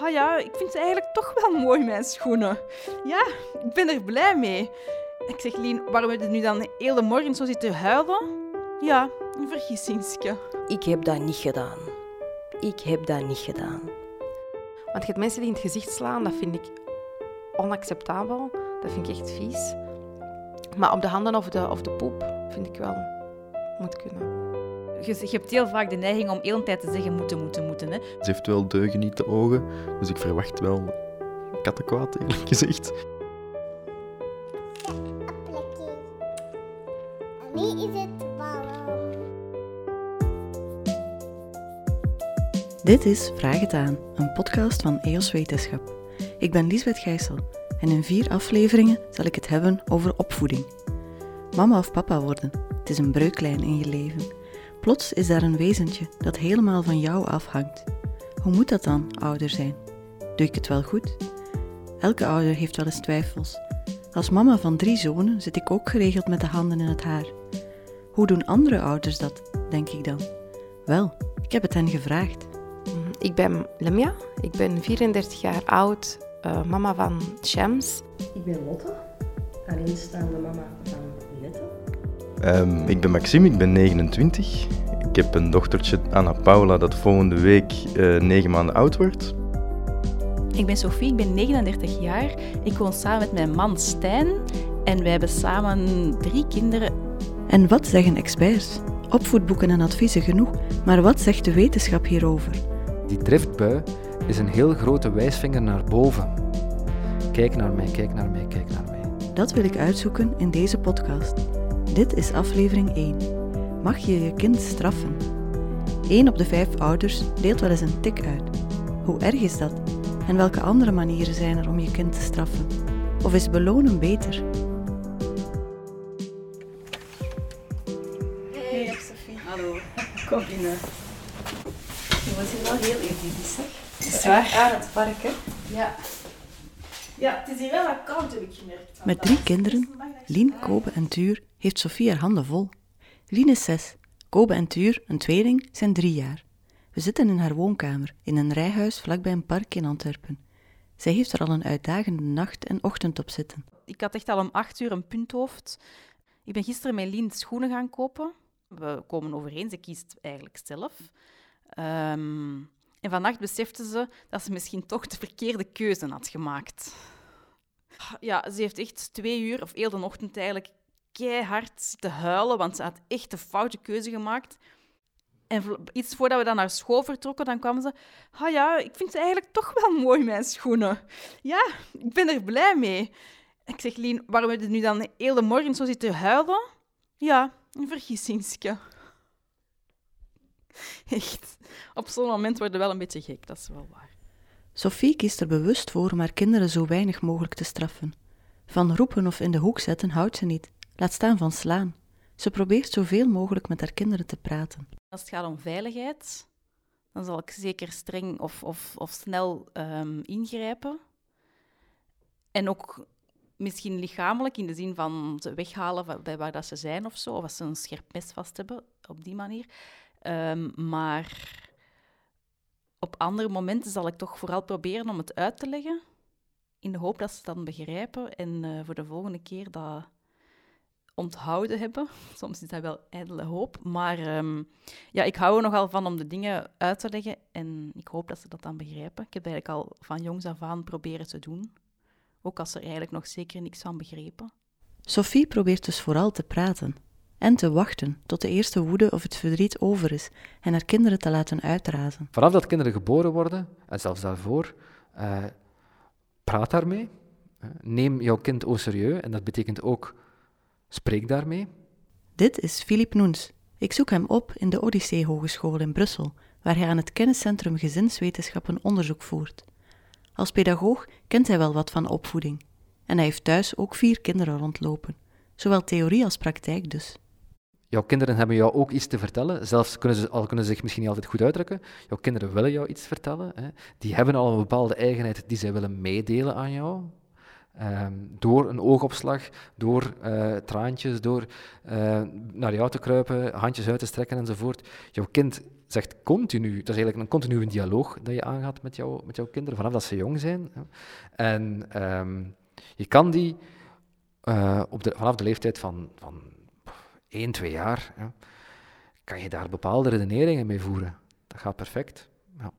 Ah ja, ik vind ze eigenlijk toch wel mooi, mijn schoenen. Ja, ik ben er blij mee. Ik zeg, Lien, waarom heb je nu dan de hele morgen zo zitten huilen? Ja, een vergissingske. Ik heb dat niet gedaan. Ik heb dat niet gedaan. Want je hebt mensen die in het gezicht slaan, dat vind ik onacceptabel. Dat vind ik echt vies. Maar op de handen of de, of de poep vind ik wel moet kunnen. Je, je hebt heel vaak de neiging om heel de tijd te zeggen moeten, moeten, moeten. Hè. Ze heeft wel deugen niet de ogen, dus ik verwacht wel kattenkwaad, eerlijk gezegd. wie is het warm? Dit is Vraag het aan, een podcast van EOS Wetenschap. Ik ben Lisbeth Gijssel en in vier afleveringen zal ik het hebben over opvoeding. Mama of papa worden, het is een breuklijn in je leven. Plots is daar een wezentje dat helemaal van jou afhangt. Hoe moet dat dan, ouder zijn? Doe ik het wel goed? Elke ouder heeft wel eens twijfels. Als mama van drie zonen zit ik ook geregeld met de handen in het haar. Hoe doen andere ouders dat, denk ik dan? Wel, ik heb het hen gevraagd. Mhm. Ik ben Lemja, ik ben 34 jaar oud, eh, mama van Shams. Ik ben Lotte, alleenstaande mama van. Ehm, ik ben Maxime, ik ben 29. Ik heb een dochtertje, Anna Paula, dat volgende week eh, negen maanden oud wordt. Ik ben Sophie, ik ben 39 jaar. Ik woon samen met mijn man Stijn. En wij hebben samen drie kinderen. En wat zeggen experts? Opvoedboeken en adviezen genoeg, maar wat zegt de wetenschap hierover? Die driftbui is een heel grote wijsvinger naar boven. Kijk naar mij, kijk naar mij, kijk naar mij. Dat wil ik uitzoeken in deze podcast. Dit is aflevering 1. Mag je je kind straffen? 1 op de 5 ouders deelt wel eens een tik uit. Hoe erg is dat? En welke andere manieren zijn er om je kind te straffen? Of is belonen beter? Hey, Sophie. Hallo. Kom binnen. Je was hier wel heel idyllisch, hè? Is waar? Aan het park, hè? Ja. Ja, het is hier wel wat koud, heb ik gemerkt. Met drie kinderen, Lien, Kobe en Tuur, heeft Sophie haar handen vol. Lien is zes, Kobe en Tuur, een tweeling, zijn drie jaar. We zitten in haar woonkamer, in een rijhuis vlakbij een park in Antwerpen. Zij heeft er al een uitdagende nacht en ochtend op zitten. Ik had echt al om acht uur een punthoofd. Ik ben gisteren met Lien schoenen gaan kopen. We komen overeen, ze kiest eigenlijk zelf. Ehm, en vannacht besefte ze dat ze misschien toch de verkeerde keuze had gemaakt. Ja, ze heeft echt twee uur, of heel de ochtend eigenlijk, keihard zitten huilen, want ze had echt de foute keuze gemaakt. En iets voordat we dan naar school vertrokken, dan kwam ze... Ah ja, ik vind ze eigenlijk toch wel mooi, mijn schoenen. Ja, ik ben er blij mee. Ik zeg, Lien, waarom heb je nu dan de hele morgen zo zitten huilen? Ja, een vergissingske. Echt. Op zo'n moment worden we wel een beetje gek, dat is wel waar. Sophie kiest er bewust voor om haar kinderen zo weinig mogelijk te straffen. Van roepen of in de hoek zetten houdt ze niet, laat staan van slaan. Ze probeert zoveel mogelijk met haar kinderen te praten. Als het gaat om veiligheid, dan zal ik zeker streng of, of, of snel ehm, ingrijpen. En ook misschien lichamelijk, in de zin van ze weghalen bij waar dat ze zijn of zo, of als ze een scherp mes vast hebben, op die manier. Ehm, maar op andere momenten zal ik toch vooral proberen om het uit te leggen, in de hoop dat ze het dan begrijpen en eh, voor de volgende keer dat onthouden hebben. Soms is dat wel ijdele hoop, maar ehm, ja, ik hou er nogal van om de dingen uit te leggen en ik hoop dat ze dat dan begrijpen. Ik heb eigenlijk al van jongs af aan proberen te doen, ook als ze er eigenlijk nog zeker niks van begrepen. Sophie probeert dus vooral te praten en te wachten tot de eerste woede of het verdriet over is en haar kinderen te laten uitrazen. Vanaf dat kinderen geboren worden, en zelfs daarvoor, eh, praat daarmee. Eh, neem jouw kind au serieus, en dat betekent ook spreek daarmee. Dit is Philippe Noens. Ik zoek hem op in de Odyssee Hogeschool in Brussel, waar hij aan het kenniscentrum Gezinswetenschappen onderzoek voert. Als pedagoog kent hij wel wat van opvoeding. En hij heeft thuis ook vier kinderen rondlopen. Zowel theorie als praktijk dus. Jouw kinderen hebben jou ook iets te vertellen, zelfs kunnen ze, al kunnen ze zich misschien niet altijd goed uitdrukken. Jouw kinderen willen jou iets vertellen. Hè. Die hebben al een bepaalde eigenheid die zij willen meedelen aan jou. Ehm, door een oogopslag, door eh, traantjes, door eh, naar jou te kruipen, handjes uit te strekken enzovoort. Jouw kind zegt continu, dat is eigenlijk een continue dialoog dat je aangaat met, met jouw kinderen, vanaf dat ze jong zijn. En ehm, je kan die eh, op de, vanaf de leeftijd van, van 1, 2 jaar, kan je daar bepaalde redeneringen mee voeren. Dat gaat perfect. Ja.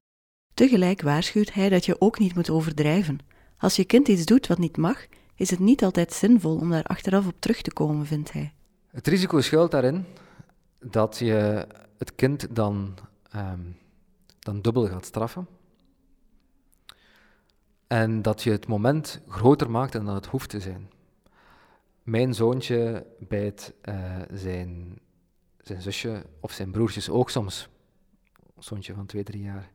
Tegelijk waarschuwt hij dat je ook niet moet overdrijven. Als je kind iets doet wat niet mag, is het niet altijd zinvol om daar achteraf op terug te komen, vindt hij. Het risico schuilt daarin dat je het kind dan, ehm, dan dubbel gaat straffen. En dat je het moment groter maakt dan dat het hoeft te zijn. Mijn zoontje bijt uh, zijn, zijn zusje of zijn broertjes ook soms. Zoontje van twee, drie jaar.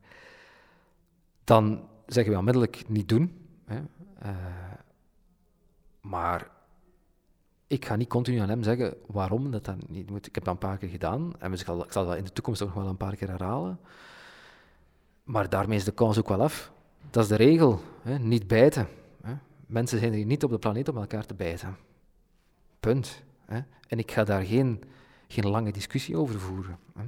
Dan zeggen we onmiddellijk niet doen. Hè. Uh, maar ik ga niet continu aan hem zeggen waarom dat dan niet moet. Ik heb dat een paar keer gedaan en ik zal, ik zal dat in de toekomst ook nog wel een paar keer herhalen. Maar daarmee is de kans ook wel af. Dat is de regel, hè? niet bijten. Hè? Mensen zijn hier niet op de planeet om elkaar te bijten. Punt. Hè? En ik ga daar geen, geen lange discussie over voeren. Hè?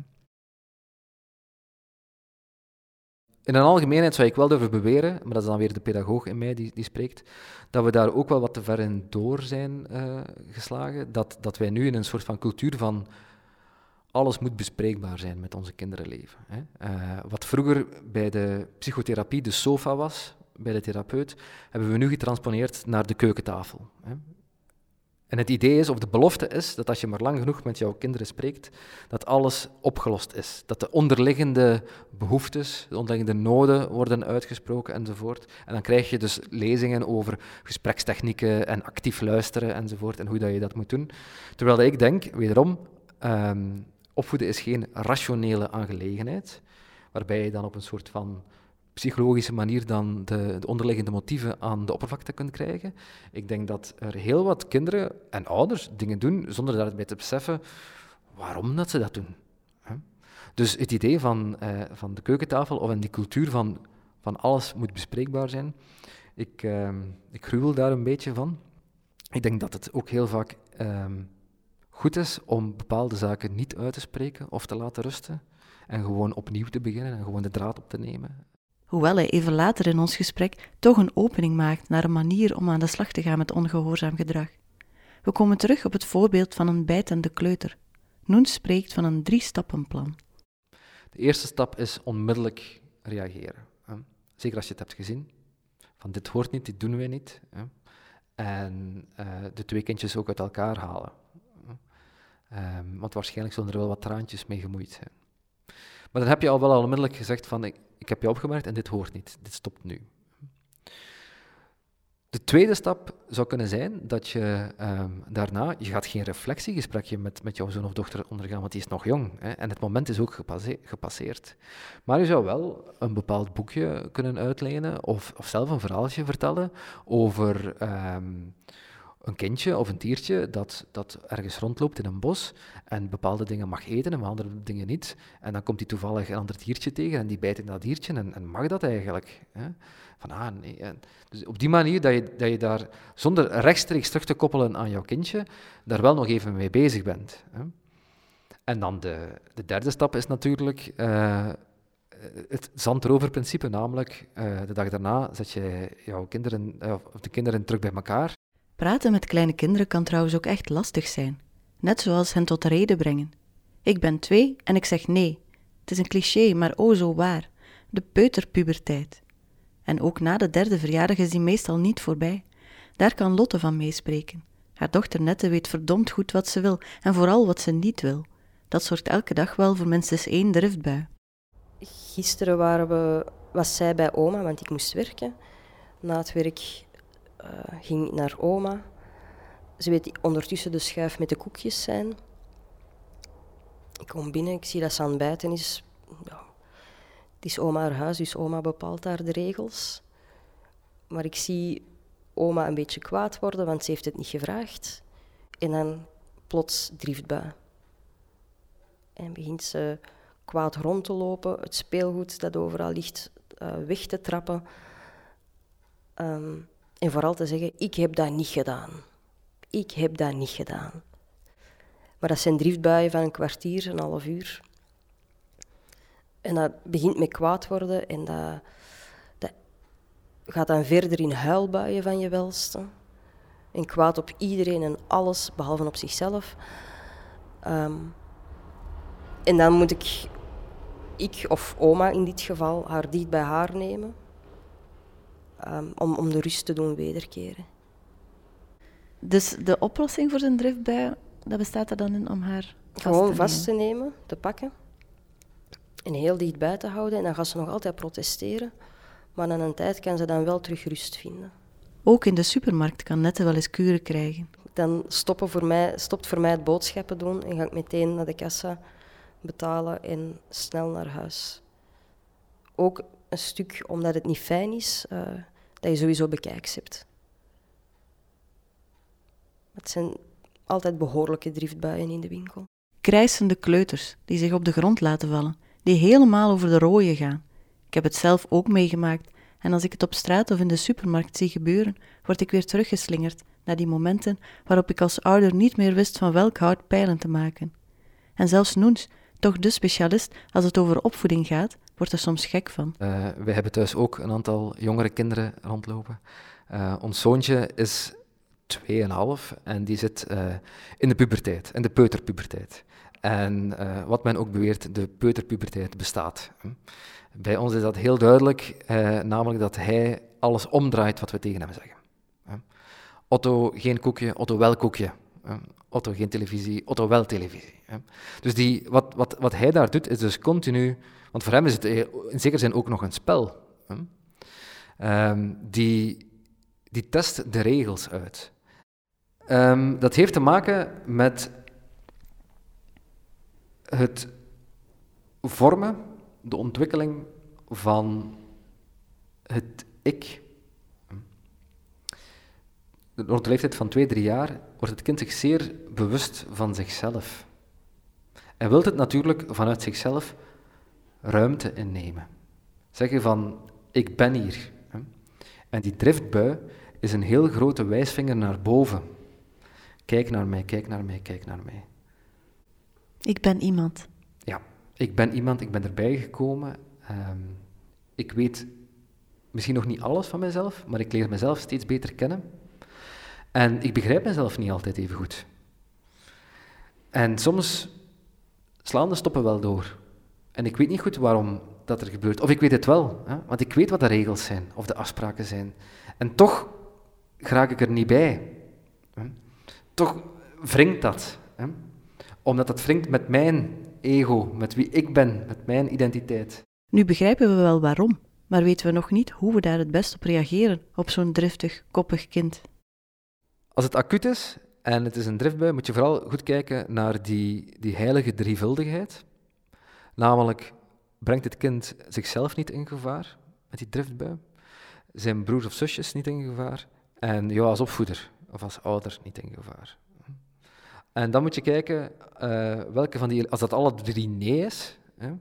In een algemeenheid zou ik wel durven beweren, maar dat is dan weer de pedagoog in mij die, die spreekt, dat we daar ook wel wat te ver in door zijn uh, geslagen. Dat, dat wij nu in een soort van cultuur van alles moet bespreekbaar zijn met onze kinderen leven. Hè. Uh, wat vroeger bij de psychotherapie de sofa was, bij de therapeut, hebben we nu getransponeerd naar de keukentafel. Hè. En het idee is, of de belofte is, dat als je maar lang genoeg met jouw kinderen spreekt, dat alles opgelost is. Dat de onderliggende behoeftes, de onderliggende noden worden uitgesproken enzovoort. En dan krijg je dus lezingen over gesprekstechnieken en actief luisteren enzovoort en hoe dat je dat moet doen. Terwijl ik denk, wederom, um, opvoeden is geen rationele aangelegenheid, waarbij je dan op een soort van psychologische manier dan de, de, onderliggende motieven aan de oppervlakte kunt krijgen. Ik denk dat er heel wat kinderen en ouders dingen doen zonder daarbij te beseffen waarom dat ze dat doen. Dus het idee van, eh, van de keukentafel of in die cultuur van, van alles moet bespreekbaar zijn, ik, uh, ik gruwel daar een beetje van. Ik denk dat het ook heel vaak uh, goed is om bepaalde zaken niet uit te spreken of te laten rusten en gewoon opnieuw te beginnen en gewoon de draad op te nemen hoewel hij even later in ons gesprek toch een opening maakt naar een manier om aan de slag te gaan met ongehoorzaam gedrag. We komen terug op het voorbeeld van een bijtende kleuter. Noen spreekt van een drie-stappenplan. De eerste stap is onmiddellijk reageren. Zeker als je het hebt gezien. Van dit hoort niet, dit doen wij niet. En uh, de twee kindjes ook uit elkaar halen. Um, want waarschijnlijk zullen er wel wat traantjes mee gemoeid zijn. Maar dan heb je al wel onmiddellijk gezegd van ik, ik heb je opgemerkt en dit hoort niet, dit stopt nu. De tweede stap zou kunnen zijn dat je um, daarna, je gaat geen reflectiegesprekje met, met jouw zoon of dochter ondergaan, want die is nog jong hè, en het moment is ook gepasseerd. Maar je zou wel een bepaald boekje kunnen uitlenen of, of zelf een verhaaltje vertellen over um, een kindje of een diertje dat, dat ergens rondloopt in een bos en bepaalde dingen mag eten en andere dingen niet. En dan komt hij toevallig een ander diertje tegen en die bijt in dat diertje en, en mag dat eigenlijk. Hè? Van, ah, nee. Dus op die manier dat je, dat je daar, zonder rechtstreeks terug te koppelen aan jouw kindje, daar wel nog even mee bezig bent. Hè? En dan de, de derde stap is natuurlijk uh, het zandroverprincipe, namelijk uh, de dag daarna zet je jouw kinderen, uh, of de kinderen terug bij elkaar Praten met kleine kinderen kan trouwens ook echt lastig zijn, net zoals hen tot de reden brengen. Ik ben twee en ik zeg nee. Het is een cliché, maar o zo waar. De peuterpuberteit. En ook na de derde verjaardag is die meestal niet voorbij. Daar kan Lotte van meespreken. Haar dochter Nette weet verdomd goed wat ze wil en vooral wat ze niet wil. Dat zorgt elke dag wel voor minstens één driftbui. Gisteren waren we, was zij bij oma, want ik moest werken. Na het werk ging naar oma. Ze weet ondertussen de schuif met de koekjes zijn. Ik kom binnen, ik zie dat ze aan het bijten is. Ja, het is oma haar huis, dus oma bepaalt daar de regels. Maar ik zie oma een beetje kwaad worden, want ze heeft het niet gevraagd. En dan plots driftbui. En begint ze kwaad rond te lopen, het speelgoed dat overal ligt uh, weg te trappen. Um, En vooral te zeggen, ik heb dat niet gedaan. Ik heb dat niet gedaan. Maar dat zijn driftbuien van een kwartier, een half uur. En dat begint met kwaad worden en dat, dat gaat dan verder in huilbuien van je welste. En kwaad op iedereen en alles, behalve op zichzelf. Ehm, en dan moet ik, ik of oma in dit geval, haar dicht bij haar nemen. Ehm, om, om de rust te doen wederkeren. Dus de oplossing voor zijn driftbui, dat bestaat er dan in om haar vast Gewoon te vast te nemen, te pakken. En heel dichtbij te houden. En dan gaat ze nog altijd protesteren. Maar na een tijd kan ze dan wel terug rust vinden. Ook in de supermarkt kan Nette wel eens kuren krijgen. Dan stoppen voor mij, stopt voor mij het boodschappen doen en ga ik meteen naar de kassa betalen en snel naar huis. Ook een stuk omdat het niet fijn is, eh, dat je sowieso bekijks hebt. Het zijn altijd behoorlijke driftbuien in de winkel. Krijsende kleuters die zich op de grond laten vallen, die helemaal over de rooien gaan. Ik heb het zelf ook meegemaakt en als ik het op straat of in de supermarkt zie gebeuren, word ik weer teruggeslingerd naar die momenten waarop ik als ouder niet meer wist van welk hout pijlen te maken. En zelfs Noens, toch de specialist als het over opvoeding gaat, wordt er soms gek van. Eh, wij hebben thuis ook een aantal jongere kinderen rondlopen. Eh, ons zoontje is 2,5 en die zit eh, in de puberteit, in de peuterpuberteit. En wat men ook beweert, de peuterpuberteit bestaat. Bij ons is dat heel duidelijk, namelijk dat hij alles omdraait wat we tegen hem zeggen. Otto geen koekje, Otto wel koekje. Otto geen televisie, Otto wel televisie. Dus die, wat, wat, wat hij daar doet, is dus continu want voor hem is het eh, in zekere zin ook nog een spel. Hè? Ehm, die, die test de regels uit. Ehm, dat heeft te maken met het vormen, de ontwikkeling van het ik. Rond de leeftijd van twee, drie jaar wordt het kind zich zeer bewust van zichzelf. En wil het natuurlijk vanuit zichzelf ruimte innemen. Zeggen van, ik ben hier. En die driftbui is een heel grote wijsvinger naar boven. Kijk naar mij, kijk naar mij, kijk naar mij. Ik ben iemand. Ja, ik ben iemand, ik ben erbij gekomen. ehm, ik weet misschien nog niet alles van mezelf, maar ik leer mezelf steeds beter kennen. En ik begrijp mezelf niet altijd even goed. En soms slaan de stoppen wel door. En ik weet niet goed waarom dat er gebeurt. Of ik weet het wel, hè? want ik weet wat de regels zijn of de afspraken zijn. En toch raak ik er niet bij. Hè? Toch wringt dat. Hè? Omdat dat wringt met mijn ego, met wie ik ben, met mijn identiteit. Nu begrijpen we wel waarom, maar weten we nog niet hoe we daar het best op reageren op zo'n driftig, koppig kind. Als het acuut is en het is een driftbui, moet je vooral goed kijken naar die, die heilige drievuldigheid. Namelijk, brengt het kind zichzelf niet in gevaar met die driftbui? Zijn broers of zusjes niet in gevaar? En jou als opvoeder of als ouder niet in gevaar? En dan moet je kijken, eh, welke van die, als dat alle drie nee is, hè,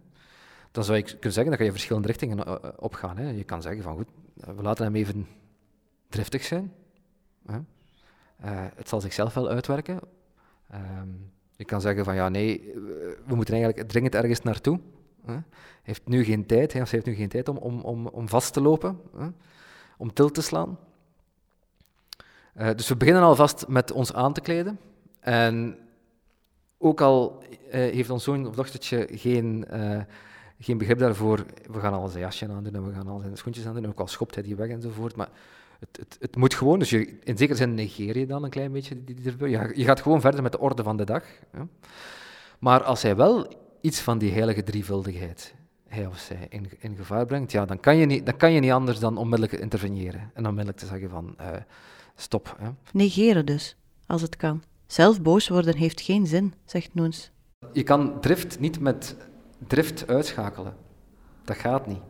dan zou je kunnen zeggen, dan ga je verschillende richtingen eh, opgaan. Hè. Je kan zeggen van goed, eh, we laten hem even driftig zijn. Hè. Eh, het zal zichzelf wel uitwerken. Ehm, je kan zeggen van ja, nee, eh, we moeten eigenlijk dringend ergens naartoe. Hè. Heeft nu geen tijd, hij of zij heeft nu geen tijd om, om, om, om vast te lopen, hè, om til te slaan. Eh, dus we beginnen alvast met ons aan te kleden. En ook al eh, heeft ons zoon of dochtertje geen, geen begrip daarvoor, we gaan al zijn jasje aandoen en we gaan al zijn schoentjes aandoen, en ook al schopt hij die weg enzovoort, maar het, het, het moet gewoon, dus je, in zekere zin negeer je dan een klein beetje die, die, die- je, je gaat gewoon verder met de orde van de dag. Maar als hij wel iets van die heilige drievuldigheid, hij of zij, in, in gevaar brengt, ja, dan, kan je niet, dan kan je niet anders dan onmiddellijk interveneren en onmiddellijk te zeggen van, eh, stop. Hè. Negeren dus, als het kan. Zelf boos worden heeft geen zin, zegt Noens. Je kan drift niet met drift uitschakelen. Dat gaat niet.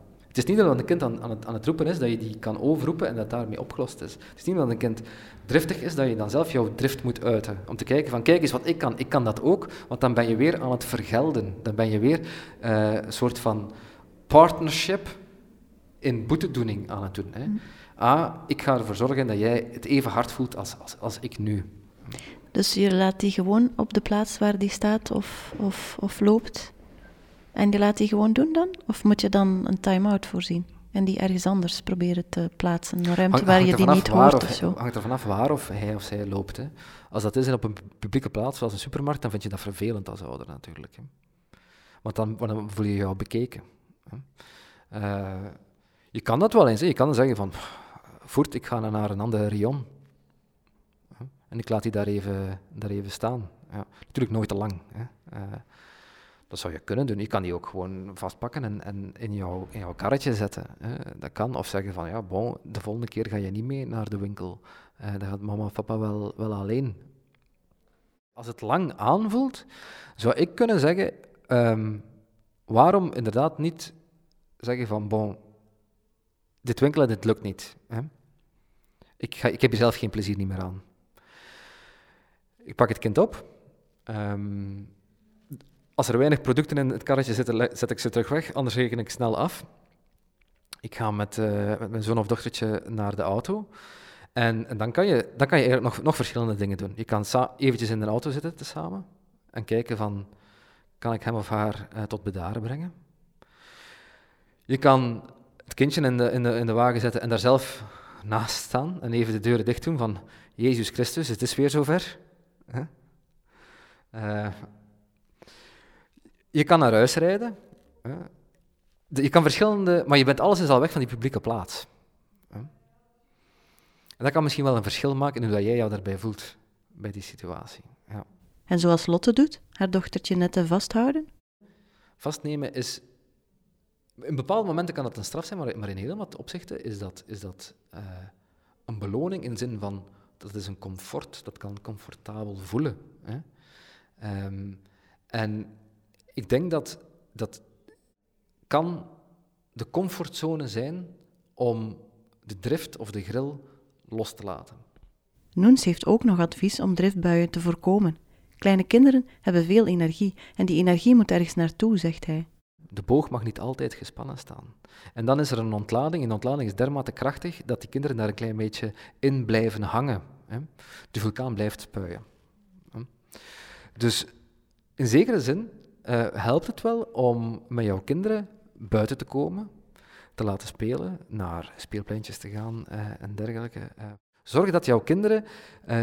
Het is niet dat een kind aan, aan, het, aan het roepen is, dat je die kan overroepen en dat daarmee opgelost is. Het is niet dat een kind driftig is, dat je dan zelf jouw drift moet uiten. Om te kijken van, kijk eens wat ik kan, ik kan dat ook, want dan ben je weer aan het vergelden. Dan ben je weer eh, een soort van partnership in boetedoening aan het doen. Hè. A, ik ga ervoor zorgen dat jij het even hard voelt als, als, als ik nu. Dus je laat die gewoon op de plaats waar die staat of, of, of loopt. En je laat die gewoon doen dan? Of moet je dan een time-out voorzien? En die ergens anders proberen te plaatsen. Een ruimte waar je die niet hoort of of zo. hangt er vanaf waar of hij of zij loopt. Hè. Als dat is in op een publieke plaats, zoals een supermarkt, dan vind je dat vervelend als ouder natuurlijk. Hè. Want dan, dan voel je je al bekeken. Hè. Eh, je kan dat wel eens. Hè. Je kan dan zeggen van, voert, ik ga naar een ander rion. Hè. En ik laat die daar even, daar even staan. Ja. Natuurlijk nooit te lang. Hè. Eh, dat zou je kunnen doen. Je kan die ook gewoon vastpakken en, en in, jouw, in jouw karretje zetten. Hè. Dat kan. Of zeggen van, ja, de volgende keer ga je niet mee naar de winkel. Eh dan gaat mama of papa wel, wel alleen. Als het lang aanvoelt, zou ik kunnen zeggen, ehm, waarom inderdaad niet zeggen van, bon, dit winkelen, dit lukt niet. Hè. Ik, ga, ik heb hier zelf geen plezier niet meer aan. Ik pak het kind op. Ehm, als er weinig producten in het karretje zitten, zet ik ze terug weg, anders reken ik snel af. Ik ga met, eh, mijn zoon of dochtertje naar de auto. En, dan, kan je, dan kan je eigenlijk nog, nog verschillende dingen doen. Je kan eventjes in de auto zitten te samen en kijken van, kan ik hem of haar eh, tot bedaren brengen? Je kan het kindje in de, in, de, in de wagen zetten en daar zelf naast staan en even de deuren dicht doen van, Jezus Christus, het is weer zover. Hè? Eh, je kan naar huis rijden. Je kan verschillende, maar je bent alles is al weg van die publieke plaats. hè. En dat kan misschien wel een verschil maken in hoe dat jij jou daarbij voelt bij die situatie. Ja. En zoals Lotte doet, haar dochtertje net te vasthouden. Vastnemen is. In bepaalde momenten kan dat een straf zijn, maar, maar in heel wat opzichten is dat, is dat eh, een beloning in de zin van dat is een comfort, dat kan comfortabel voelen. Hè? Ehm, en ik denk dat dat kan de comfortzone zijn om de drift of de grill los te laten. Noens heeft ook nog advies om driftbuien te voorkomen. Kleine kinderen hebben veel energie en die energie moet ergens naartoe, zegt hij. De boog mag niet altijd gespannen staan. En dan is er een ontlading. En de ontlading is dermate krachtig dat die kinderen daar een klein beetje in blijven hangen. De vulkaan blijft spuien. Hè. Dus in zekere zin eh, helpt het wel om met jouw kinderen buiten te komen, te laten spelen, naar speelpleintjes te gaan eh, en dergelijke. eh. Zorg dat jouw kinderen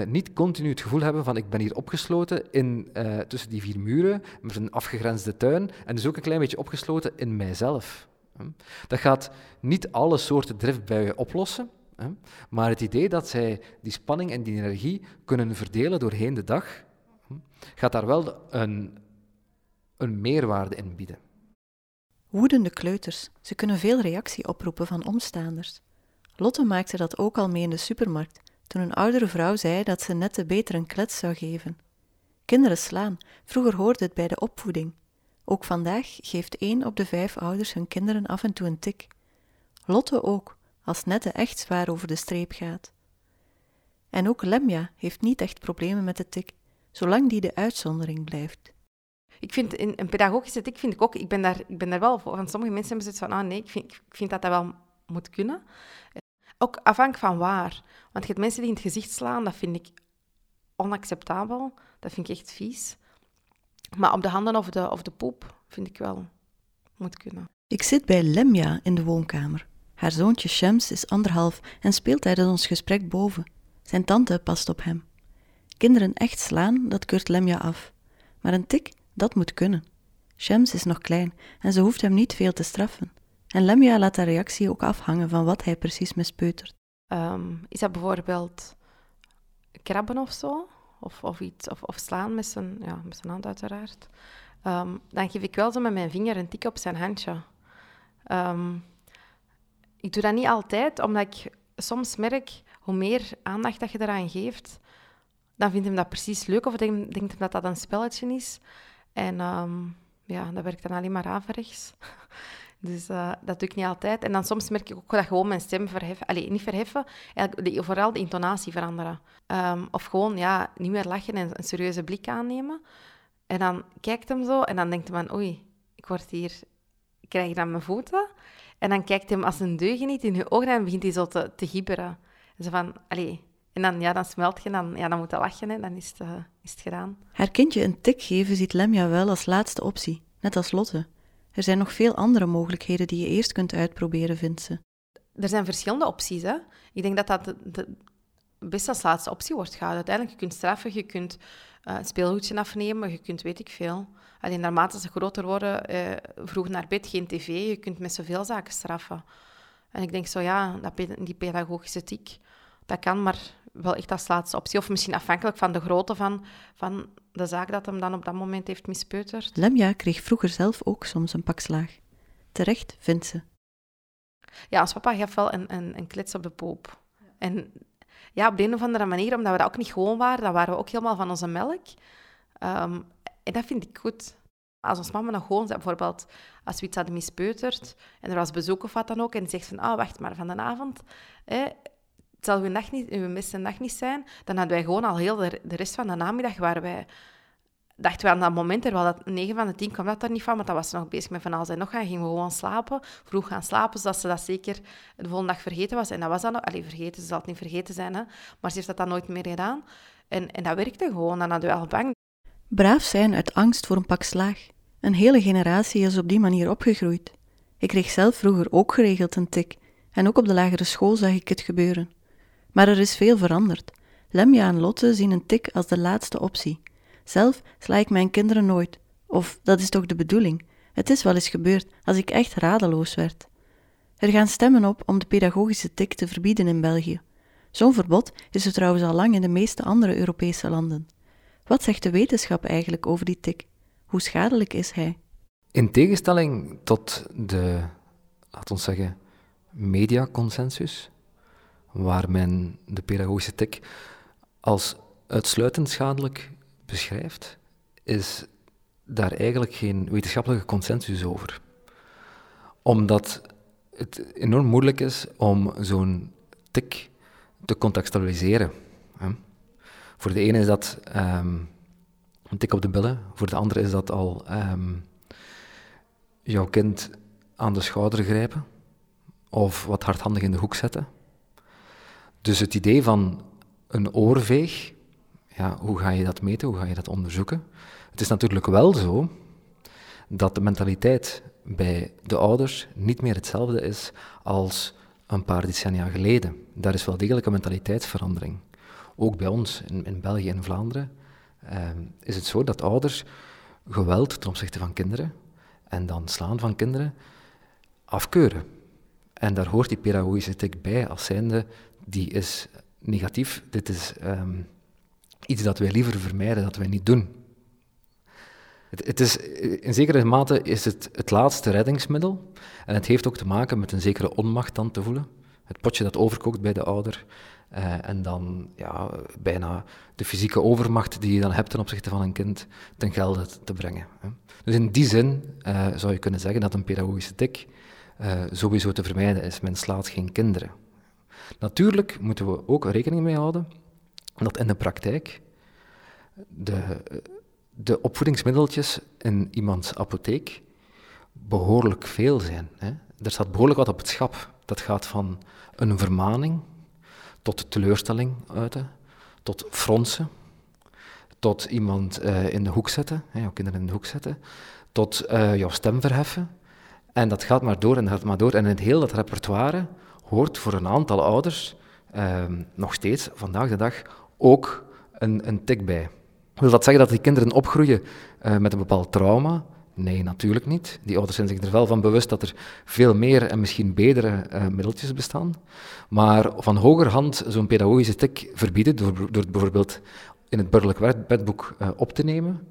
niet continu het gevoel hebben van ik ben hier opgesloten in, tussen die vier muren met een afgegrensde tuin en dus ook een klein beetje opgesloten in mijzelf. hè. Dat gaat niet alle soorten driftbuien oplossen, hè, maar het idee dat zij die spanning en die energie kunnen verdelen doorheen de dag, hè, gaat daar wel een, een meerwaarde in bieden. Woedende kleuters, ze kunnen veel reactie oproepen van omstaanders. Lotte maakte dat ook al mee in de supermarkt, toen een oudere vrouw zei dat ze Nette beter een klets zou geven. Kinderen slaan, vroeger hoorde het bij de opvoeding. Ook vandaag geeft één op de vijf ouders hun kinderen af en toe een tik. Lotte ook, als Nette echt zwaar over de streep gaat. En ook Lemja heeft niet echt problemen met de tik, zolang die de uitzondering blijft. Ik vind in een pedagogische tik vind ik ook, ik ben daar, ik ben daar wel voor. Van sommige mensen hebben zoiets van, ah nee, ik vind, ik vind dat dat wel moet kunnen. Ook afhankelijk van waar. Want je hebt mensen die in het gezicht slaan, dat vind ik onacceptabel. Dat vind ik echt vies. Maar op de handen of de, of de poep vind ik wel moet kunnen. Ik zit bij Lemja in de woonkamer. Haar zoontje Shams is anderhalf en speelt tijdens ons gesprek boven. Zijn tante past op hem. Kinderen echt slaan, dat keurt Lemja af. Maar een tik, dat moet kunnen. Shams is nog klein en ze hoeft hem niet veel te straffen. En Lemja laat haar reactie ook afhangen van wat hij precies mispeutert. Ehm, is dat bijvoorbeeld krabben of zo? Of, of, iets, of, of slaan met zijn, ja, met zijn hand uiteraard. Ehm, dan geef ik wel zo met mijn vinger een tik op zijn handje. Ehm, ik doe dat niet altijd, omdat ik soms merk, hoe meer aandacht dat je eraan geeft, dan vindt hem dat precies leuk of denk- denkt hem dat dat een spelletje is. En ehm, ja, dat werkt dan alleen maar averechts. Dus eh, dat doe ik niet altijd. En dan soms merk ik ook dat gewoon mijn stem verheffen. Allee, niet verheffen, vooral de intonatie veranderen. Ehm, of gewoon ja, niet meer lachen en een serieuze blik aannemen. En dan kijkt hem zo en dan denkt hij van, oei, ik word hier, krijg hier mijn voeten. En dan kijkt hij hem als een deugeniet in je ogen en begint hij zo te, te gibberen. En zo van, allee. En dan, ja, dan smelt je en dan, ja, dan moet je lachen en dan is het, eh, is het gedaan. Haar kindje een tik geven ziet Lemja wel als laatste optie, net als Lotte. Er zijn nog veel andere mogelijkheden die je eerst kunt uitproberen, vindt ze. Er zijn verschillende opties. Hè? Ik denk dat dat de, de- best als laatste optie wordt gehouden. Uiteindelijk, je kunt straffen, je kunt een speelgoedje afnemen, je kunt weet ik veel. Alleen naarmate ze groter worden, eh, vroeg naar bed, geen tv, je kunt met zoveel zaken straffen. En ik denk zo, ja, dat, die pedagogische tik, dat kan, maar wel echt als laatste optie. Of misschien afhankelijk van de grootte van, van de zaak dat hem dan op dat moment heeft mispeuterd. Lemja kreeg vroeger zelf ook soms een pak slaag. Terecht, vindt ze. Ja, ons papa gaf wel een, een, een klets op de poop. En ja, op de een of andere manier, omdat we dat ook niet gewoon waren, dan waren we ook helemaal van onze melk. Ehm, en dat vind ik goed. Als ons mama nog gewoon zei, bijvoorbeeld als we iets hadden mispeuterd en er was bezoek of wat dan ook, en zegt van, ah, wacht maar, van de avond, hè, het zal uw, nacht niet, uw beste nacht niet zijn, dan hadden wij gewoon al heel de, de rest van de namiddag waar wij dachten we aan dat moment, terwijl dat 9 van de 10 kwam dat er niet van, want dan was nog bezig met van alles en nog gaan, gingen we gewoon slapen, vroeg gaan slapen, zodat ze dat zeker de volgende dag vergeten was. En dat was dan ook, allee, vergeten, ze zal het niet vergeten zijn, hè, maar ze heeft dat dan nooit meer gedaan. En, en dat werkte gewoon, dan hadden we al bang. Braaf zijn uit angst voor een pak slaag. Een hele generatie is op die manier opgegroeid. Ik kreeg zelf vroeger ook geregeld een tik, en ook op de lagere school zag ik het gebeuren. Maar er is veel veranderd. Lemja en Lotte zien een tik als de laatste optie. Zelf sla ik mijn kinderen nooit. Of dat is toch de bedoeling? Het is wel eens gebeurd als ik echt radeloos werd. Er gaan stemmen op om de pedagogische tik te verbieden in België. Zo'n verbod is er trouwens al lang in de meeste andere Europese landen. Wat zegt de wetenschap eigenlijk over die tik? Hoe schadelijk is hij? In tegenstelling tot de, laten we zeggen, mediaconsensus, waar men de pedagogische tik als uitsluitend schadelijk beschrijft, is daar eigenlijk geen wetenschappelijke consensus over. Omdat het enorm moeilijk is om zo'n tik te contextualiseren. hè. Voor de ene is dat ehm, een tik op de billen, voor de andere is dat al ehm, jouw kind aan de schouder grijpen of wat hardhandig in de hoek zetten. Dus het idee van een oorveeg, ja, hoe ga je dat meten, hoe ga je dat onderzoeken? Het is natuurlijk wel zo dat de mentaliteit bij de ouders niet meer hetzelfde is als een paar decennia geleden. Daar is wel degelijk een mentaliteitsverandering. Ook bij ons in, in België en Vlaanderen ehm, is het zo dat ouders geweld ten opzichte van kinderen en dan slaan van kinderen afkeuren. En daar hoort die pedagogische tik bij als zijnde, die is negatief, dit is ehm, iets dat wij liever vermijden, dat wij niet doen. Het, het is, in zekere mate is het het laatste reddingsmiddel en het heeft ook te maken met een zekere onmacht dan te voelen. Het potje dat overkookt bij de ouder eh, en dan ja, bijna de fysieke overmacht die je dan hebt ten opzichte van een kind ten gelde te brengen. Hè. Dus in die zin eh, zou je kunnen zeggen dat een pedagogische tik eh, sowieso te vermijden is. Men slaat geen kinderen. Natuurlijk moeten we ook rekening mee houden dat in de praktijk de, de opvoedingsmiddeltjes in iemands apotheek behoorlijk veel zijn. Hè. Er staat behoorlijk wat op het schap. Dat gaat van een vermaning tot teleurstelling uiten, tot fronsen, tot iemand eh, in de hoek zetten, hè, jouw kinderen in de hoek zetten, tot eh, jouw stem verheffen. En dat gaat maar door en dat gaat maar door. En in heel dat repertoire hoort voor een aantal ouders ehm, nog steeds, vandaag de dag, ook een, een tik bij. Wil dat zeggen dat die kinderen opgroeien eh, met een bepaald trauma? Nee, natuurlijk niet. Die ouders zijn zich er wel van bewust dat er veel meer en misschien betere eh, middeltjes bestaan. Maar van hogerhand zo'n pedagogische tik verbieden, door, door het bijvoorbeeld in het burgerlijk wet- wetboek eh, op te nemen.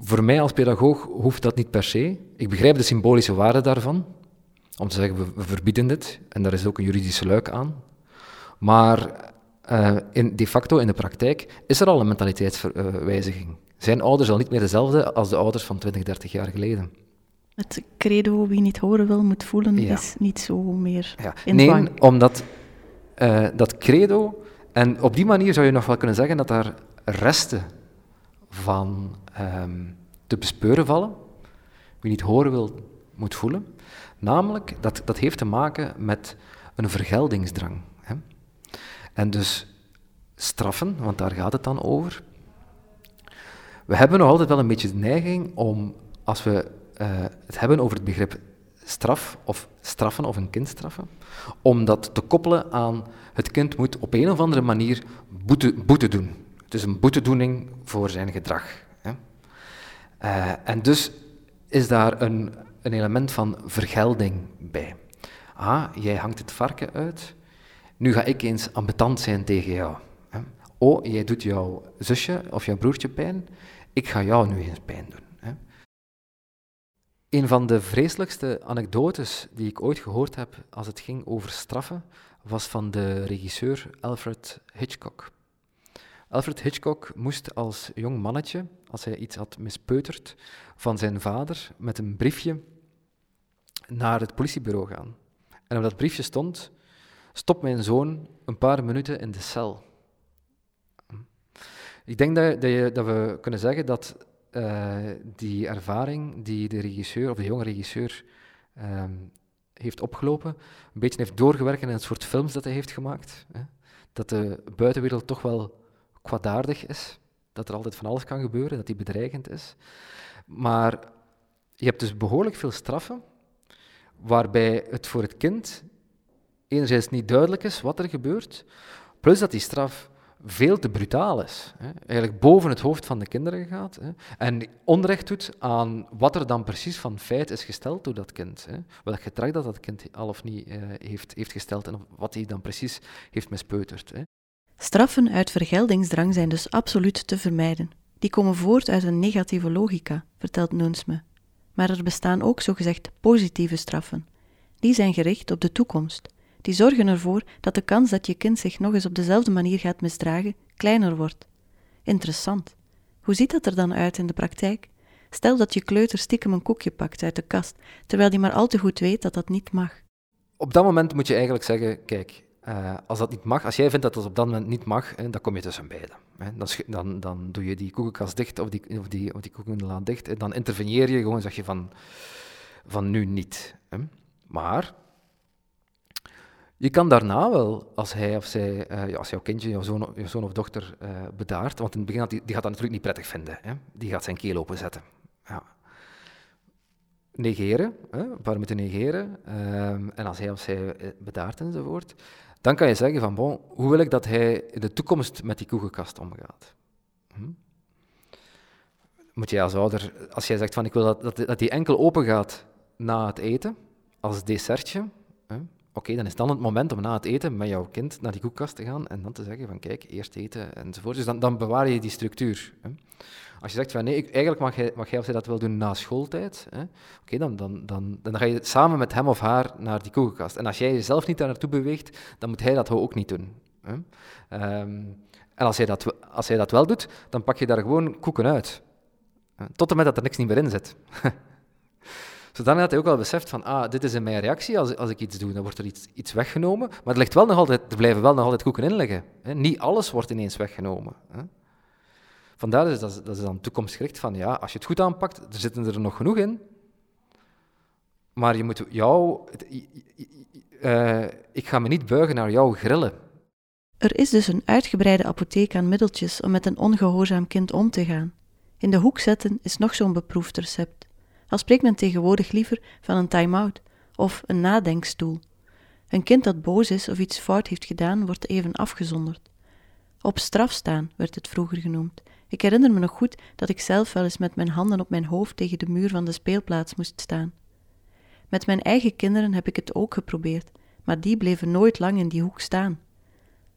Voor mij als pedagoog hoeft dat niet per se. Ik begrijp de symbolische waarde daarvan. Om te zeggen, we, we verbieden dit. En daar is ook een juridische luik aan. Maar eh, in, de facto, in de praktijk, is er al een mentaliteitswijziging. Zijn ouders al niet meer dezelfde als de ouders van 20, 30 jaar geleden? Het credo wie niet horen wil, moet voelen, Ja. is niet zo meer Ja. in Nee, omdat eh, dat credo, en op die manier zou je nog wel kunnen zeggen dat daar resten van ehm, te bespeuren vallen. Wie niet horen wil, moet voelen. Namelijk, dat, dat heeft te maken met een vergeldingsdrang. Hè. En dus straffen, want daar gaat het dan over. We hebben nog altijd wel een beetje de neiging om, als we eh, het hebben over het begrip straf of straffen of een kind straffen, om dat te koppelen aan het kind moet op een of andere manier boete, boete doen. Het is een boetedoening voor zijn gedrag. Hè. Eh, en dus is daar een, een element van vergelding bij. Ah, jij hangt het varken uit, nu ga ik eens ambetant zijn tegen jou. Oh, jij doet jouw zusje of jouw broertje pijn, ik ga jou nu eens pijn doen. Een van de vreselijkste anekdotes die ik ooit gehoord heb als het ging over straffen, was van de regisseur Alfred Hitchcock. Alfred Hitchcock moest als jong mannetje, als hij iets had mispeuterd, van zijn vader met een briefje naar het politiebureau gaan. En op dat briefje stond: Stop mijn zoon een paar minuten in de cel. Ik denk dat, dat, dat we kunnen zeggen dat uh, die ervaring die de regisseur, of de jonge regisseur, um, heeft opgelopen, een beetje heeft doorgewerkt in het soort films dat hij heeft gemaakt. Hè. Dat de buitenwereld toch wel kwaadaardig is, dat er altijd van alles kan gebeuren, dat die bedreigend is. Maar je hebt dus behoorlijk veel straffen, waarbij het voor het kind enerzijds niet duidelijk is wat er gebeurt, plus dat die straf veel te brutaal is. Hè. Eigenlijk boven het hoofd van de kinderen gaat. Hè. En onrecht doet aan wat er dan precies van feit is gesteld door dat kind. Hè. Welk gedrag dat dat kind al of niet uh, heeft, heeft gesteld en wat hij dan precies heeft mispeuterd. Hè. Straffen uit vergeldingsdrang zijn dus absoluut te vermijden. Die komen voort uit een negatieve logica, vertelt Noens me. Maar er bestaan ook zogezegd positieve straffen. Die zijn gericht op de toekomst die zorgen ervoor dat de kans dat je kind zich nog eens op dezelfde manier gaat misdragen kleiner wordt. Interessant. Hoe ziet dat er dan uit in de praktijk? Stel dat je kleuter stiekem een koekje pakt uit de kast, terwijl die maar al te goed weet dat dat niet mag. Op dat moment moet je eigenlijk zeggen: kijk, uh, als dat niet mag, als jij vindt dat dat op dat moment niet mag, hè, dan kom je tussen beiden. Hè. Dan, dan, dan doe je die koekenkast dicht of die, of die, of die koekenlaan dicht. Dan interveneer je gewoon, zeg je van, van nu niet. Hè. Maar je kan daarna wel, als hij of zij, uh, als jouw kindje, jouw zoon, zoon of dochter uh, bedaart, want in het begin die, die gaat dat natuurlijk niet prettig vinden. Hè? Die gaat zijn keel openzetten. Ja. Negeren, hè? paar minuten negeren. Um, en als hij of zij eh, bedaart enzovoort, dan kan je zeggen van, hoe wil ik dat hij in de toekomst met die koekenkast omgaat? Hm? Moet jij als ouder, als jij zegt van, ik wil dat, dat, dat die enkel open gaat na het eten, als dessertje? Oké, dan is dan het moment om na het eten met jouw kind naar die koekkast te gaan en dan te zeggen van kijk, eerst eten enzovoort. Dus dan, dan bewaar je die structuur. Hè. Als je zegt van nee, eigenlijk mag jij, mag of zij dat wel doen na schooltijd, oké, dan, dan, dan, dan ga je samen met hem of haar naar die koekenkast. En als jij jezelf niet daar naartoe beweegt, dan moet hij dat ook niet doen. Hè. Um, en als hij, dat, als hij dat wel doet, dan pak je daar gewoon koeken uit. Tot en met dat er niks niet meer in zit. Zodanig dat hij ook al beseft van, ah, dit is in mijn reactie als, als ik iets doe, dan wordt er iets, iets weggenomen. Maar er, ligt wel nog altijd, er blijven wel nog altijd koeken in liggen. Niet alles wordt ineens weggenomen. Hè. Vandaar is dat, dat is dan toekomstgericht van, ja, als je het goed aanpakt, er zitten er nog genoeg in. Maar je moet jou... Uh, ik ga me niet buigen naar jouw grillen. Er is dus een uitgebreide apotheek aan middeltjes om met een ongehoorzaam kind om te gaan. In de hoek zetten is nog zo'n beproefd recept al spreekt men tegenwoordig liever van een time-out of een nadenkstoel. Een kind dat boos is of iets fout heeft gedaan, wordt even afgezonderd. Op straf staan werd het vroeger genoemd. Ik herinner me nog goed dat ik zelf wel eens met mijn handen op mijn hoofd tegen de muur van de speelplaats moest staan. Met mijn eigen kinderen heb ik het ook geprobeerd, maar die bleven nooit lang in die hoek staan.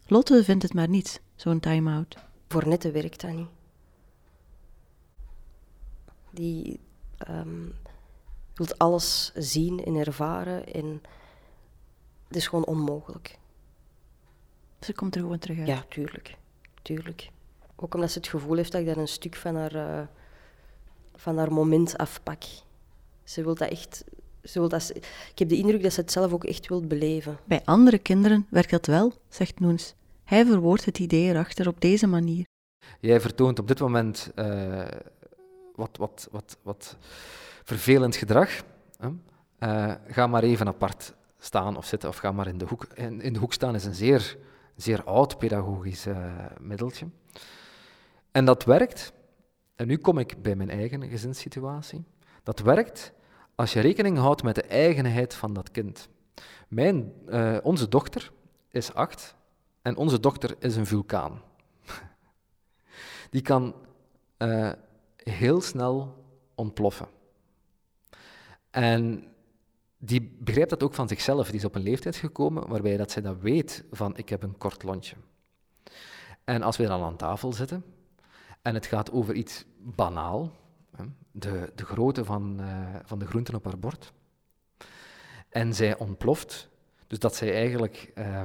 Lotte vindt het maar niets, zo'n time-out. Voor nette werkt dat niet. Die, um, wilt alles zien en ervaren. En het is gewoon onmogelijk. Ze komt er gewoon terug uit? Ja, tuurlijk. tuurlijk. Ook omdat ze het gevoel heeft dat ik daar een stuk van haar, uh, van haar moment afpak. Ze wil dat echt... Ze wil dat ik heb de indruk dat ze het zelf ook echt wil beleven. Bij andere kinderen werkt dat wel, zegt Noens. Hij verwoordt het idee erachter op deze manier. Jij vertoont op dit moment uh, wat, wat, wat, wat vervelend gedrag. Hè? eh, ga maar even apart staan of zitten of ga maar in de hoek. In, in de hoek staan is een zeer, zeer oud pedagogisch eh, middeltje. En dat werkt, en nu kom ik bij mijn eigen gezinssituatie, dat werkt als je rekening houdt met de eigenheid van dat kind. Mijn, eh, onze dochter is acht en onze dochter is een vulkaan. Die kan eh, heel snel ontploffen. En die begrijpt dat ook van zichzelf. Die is op een leeftijd gekomen waarbij dat zij dat weet van ik heb een kort lontje. En als we dan aan tafel zitten en het gaat over iets banaal, de, de grootte van, uh, van de groenten op haar bord, en zij ontploft, dus dat zij eigenlijk uh,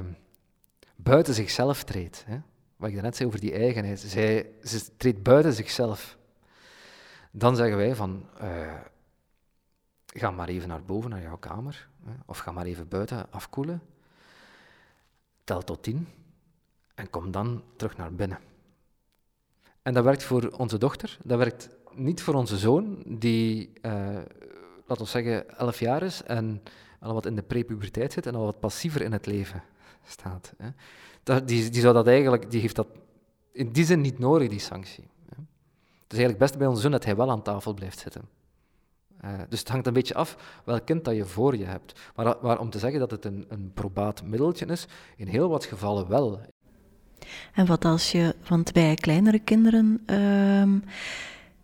buiten zichzelf treedt. Hè? Wat ik net zei over die eigenheid. Zij, ze treedt buiten zichzelf. Dan zeggen wij van, uh, ga maar even naar boven, naar jouw kamer. Hè? Of ga maar even buiten afkoelen. Tel tot tien. En kom dan terug naar binnen. En dat werkt voor onze dochter. Dat werkt niet voor onze zoon, die, uh, laten we zeggen, elf jaar is en al wat in de prepuberteit zit en al wat passiever in het leven staat. Hè. Dat, die, die, zou dat eigenlijk, die heeft dat in die zin niet nodig, die sanctie. Hè. Het is eigenlijk best bij onze zoon dat hij wel aan tafel blijft zitten. Uh, dus het hangt een beetje af welk kind dat je voor je hebt. Maar, maar om te zeggen dat het een, een probaat middeltje is, in heel wat gevallen wel. En wat als je, want bij kleinere kinderen uh,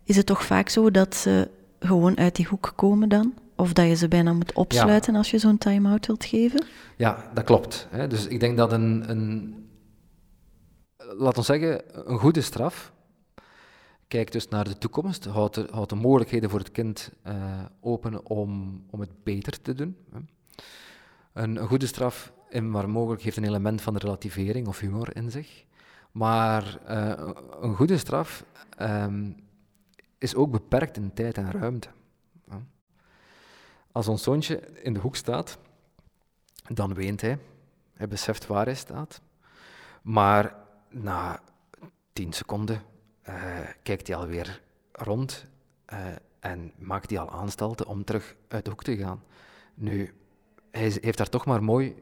is het toch vaak zo dat ze gewoon uit die hoek komen dan? Of dat je ze bijna moet opsluiten als je zo'n time-out wilt geven? Ja, dat klopt. Hè. Dus ik denk dat een, een laten we zeggen, een goede straf kijkt dus naar de toekomst, houdt de, houdt de mogelijkheden voor het kind uh, open om, om het beter te doen. Een, goede straf, in waar mogelijk, heeft een element van relativering of humor in zich. Maar uh, een goede straf um, is ook beperkt in tijd en ruimte. Als ons zoontje in de hoek staat, dan weent hij. Hij beseft waar hij staat. Maar na tien seconden uh, kijkt hij alweer rond uh, en maakt hij al aanstalten om terug uit de hoek te gaan. Nu, hij heeft daar toch maar mooi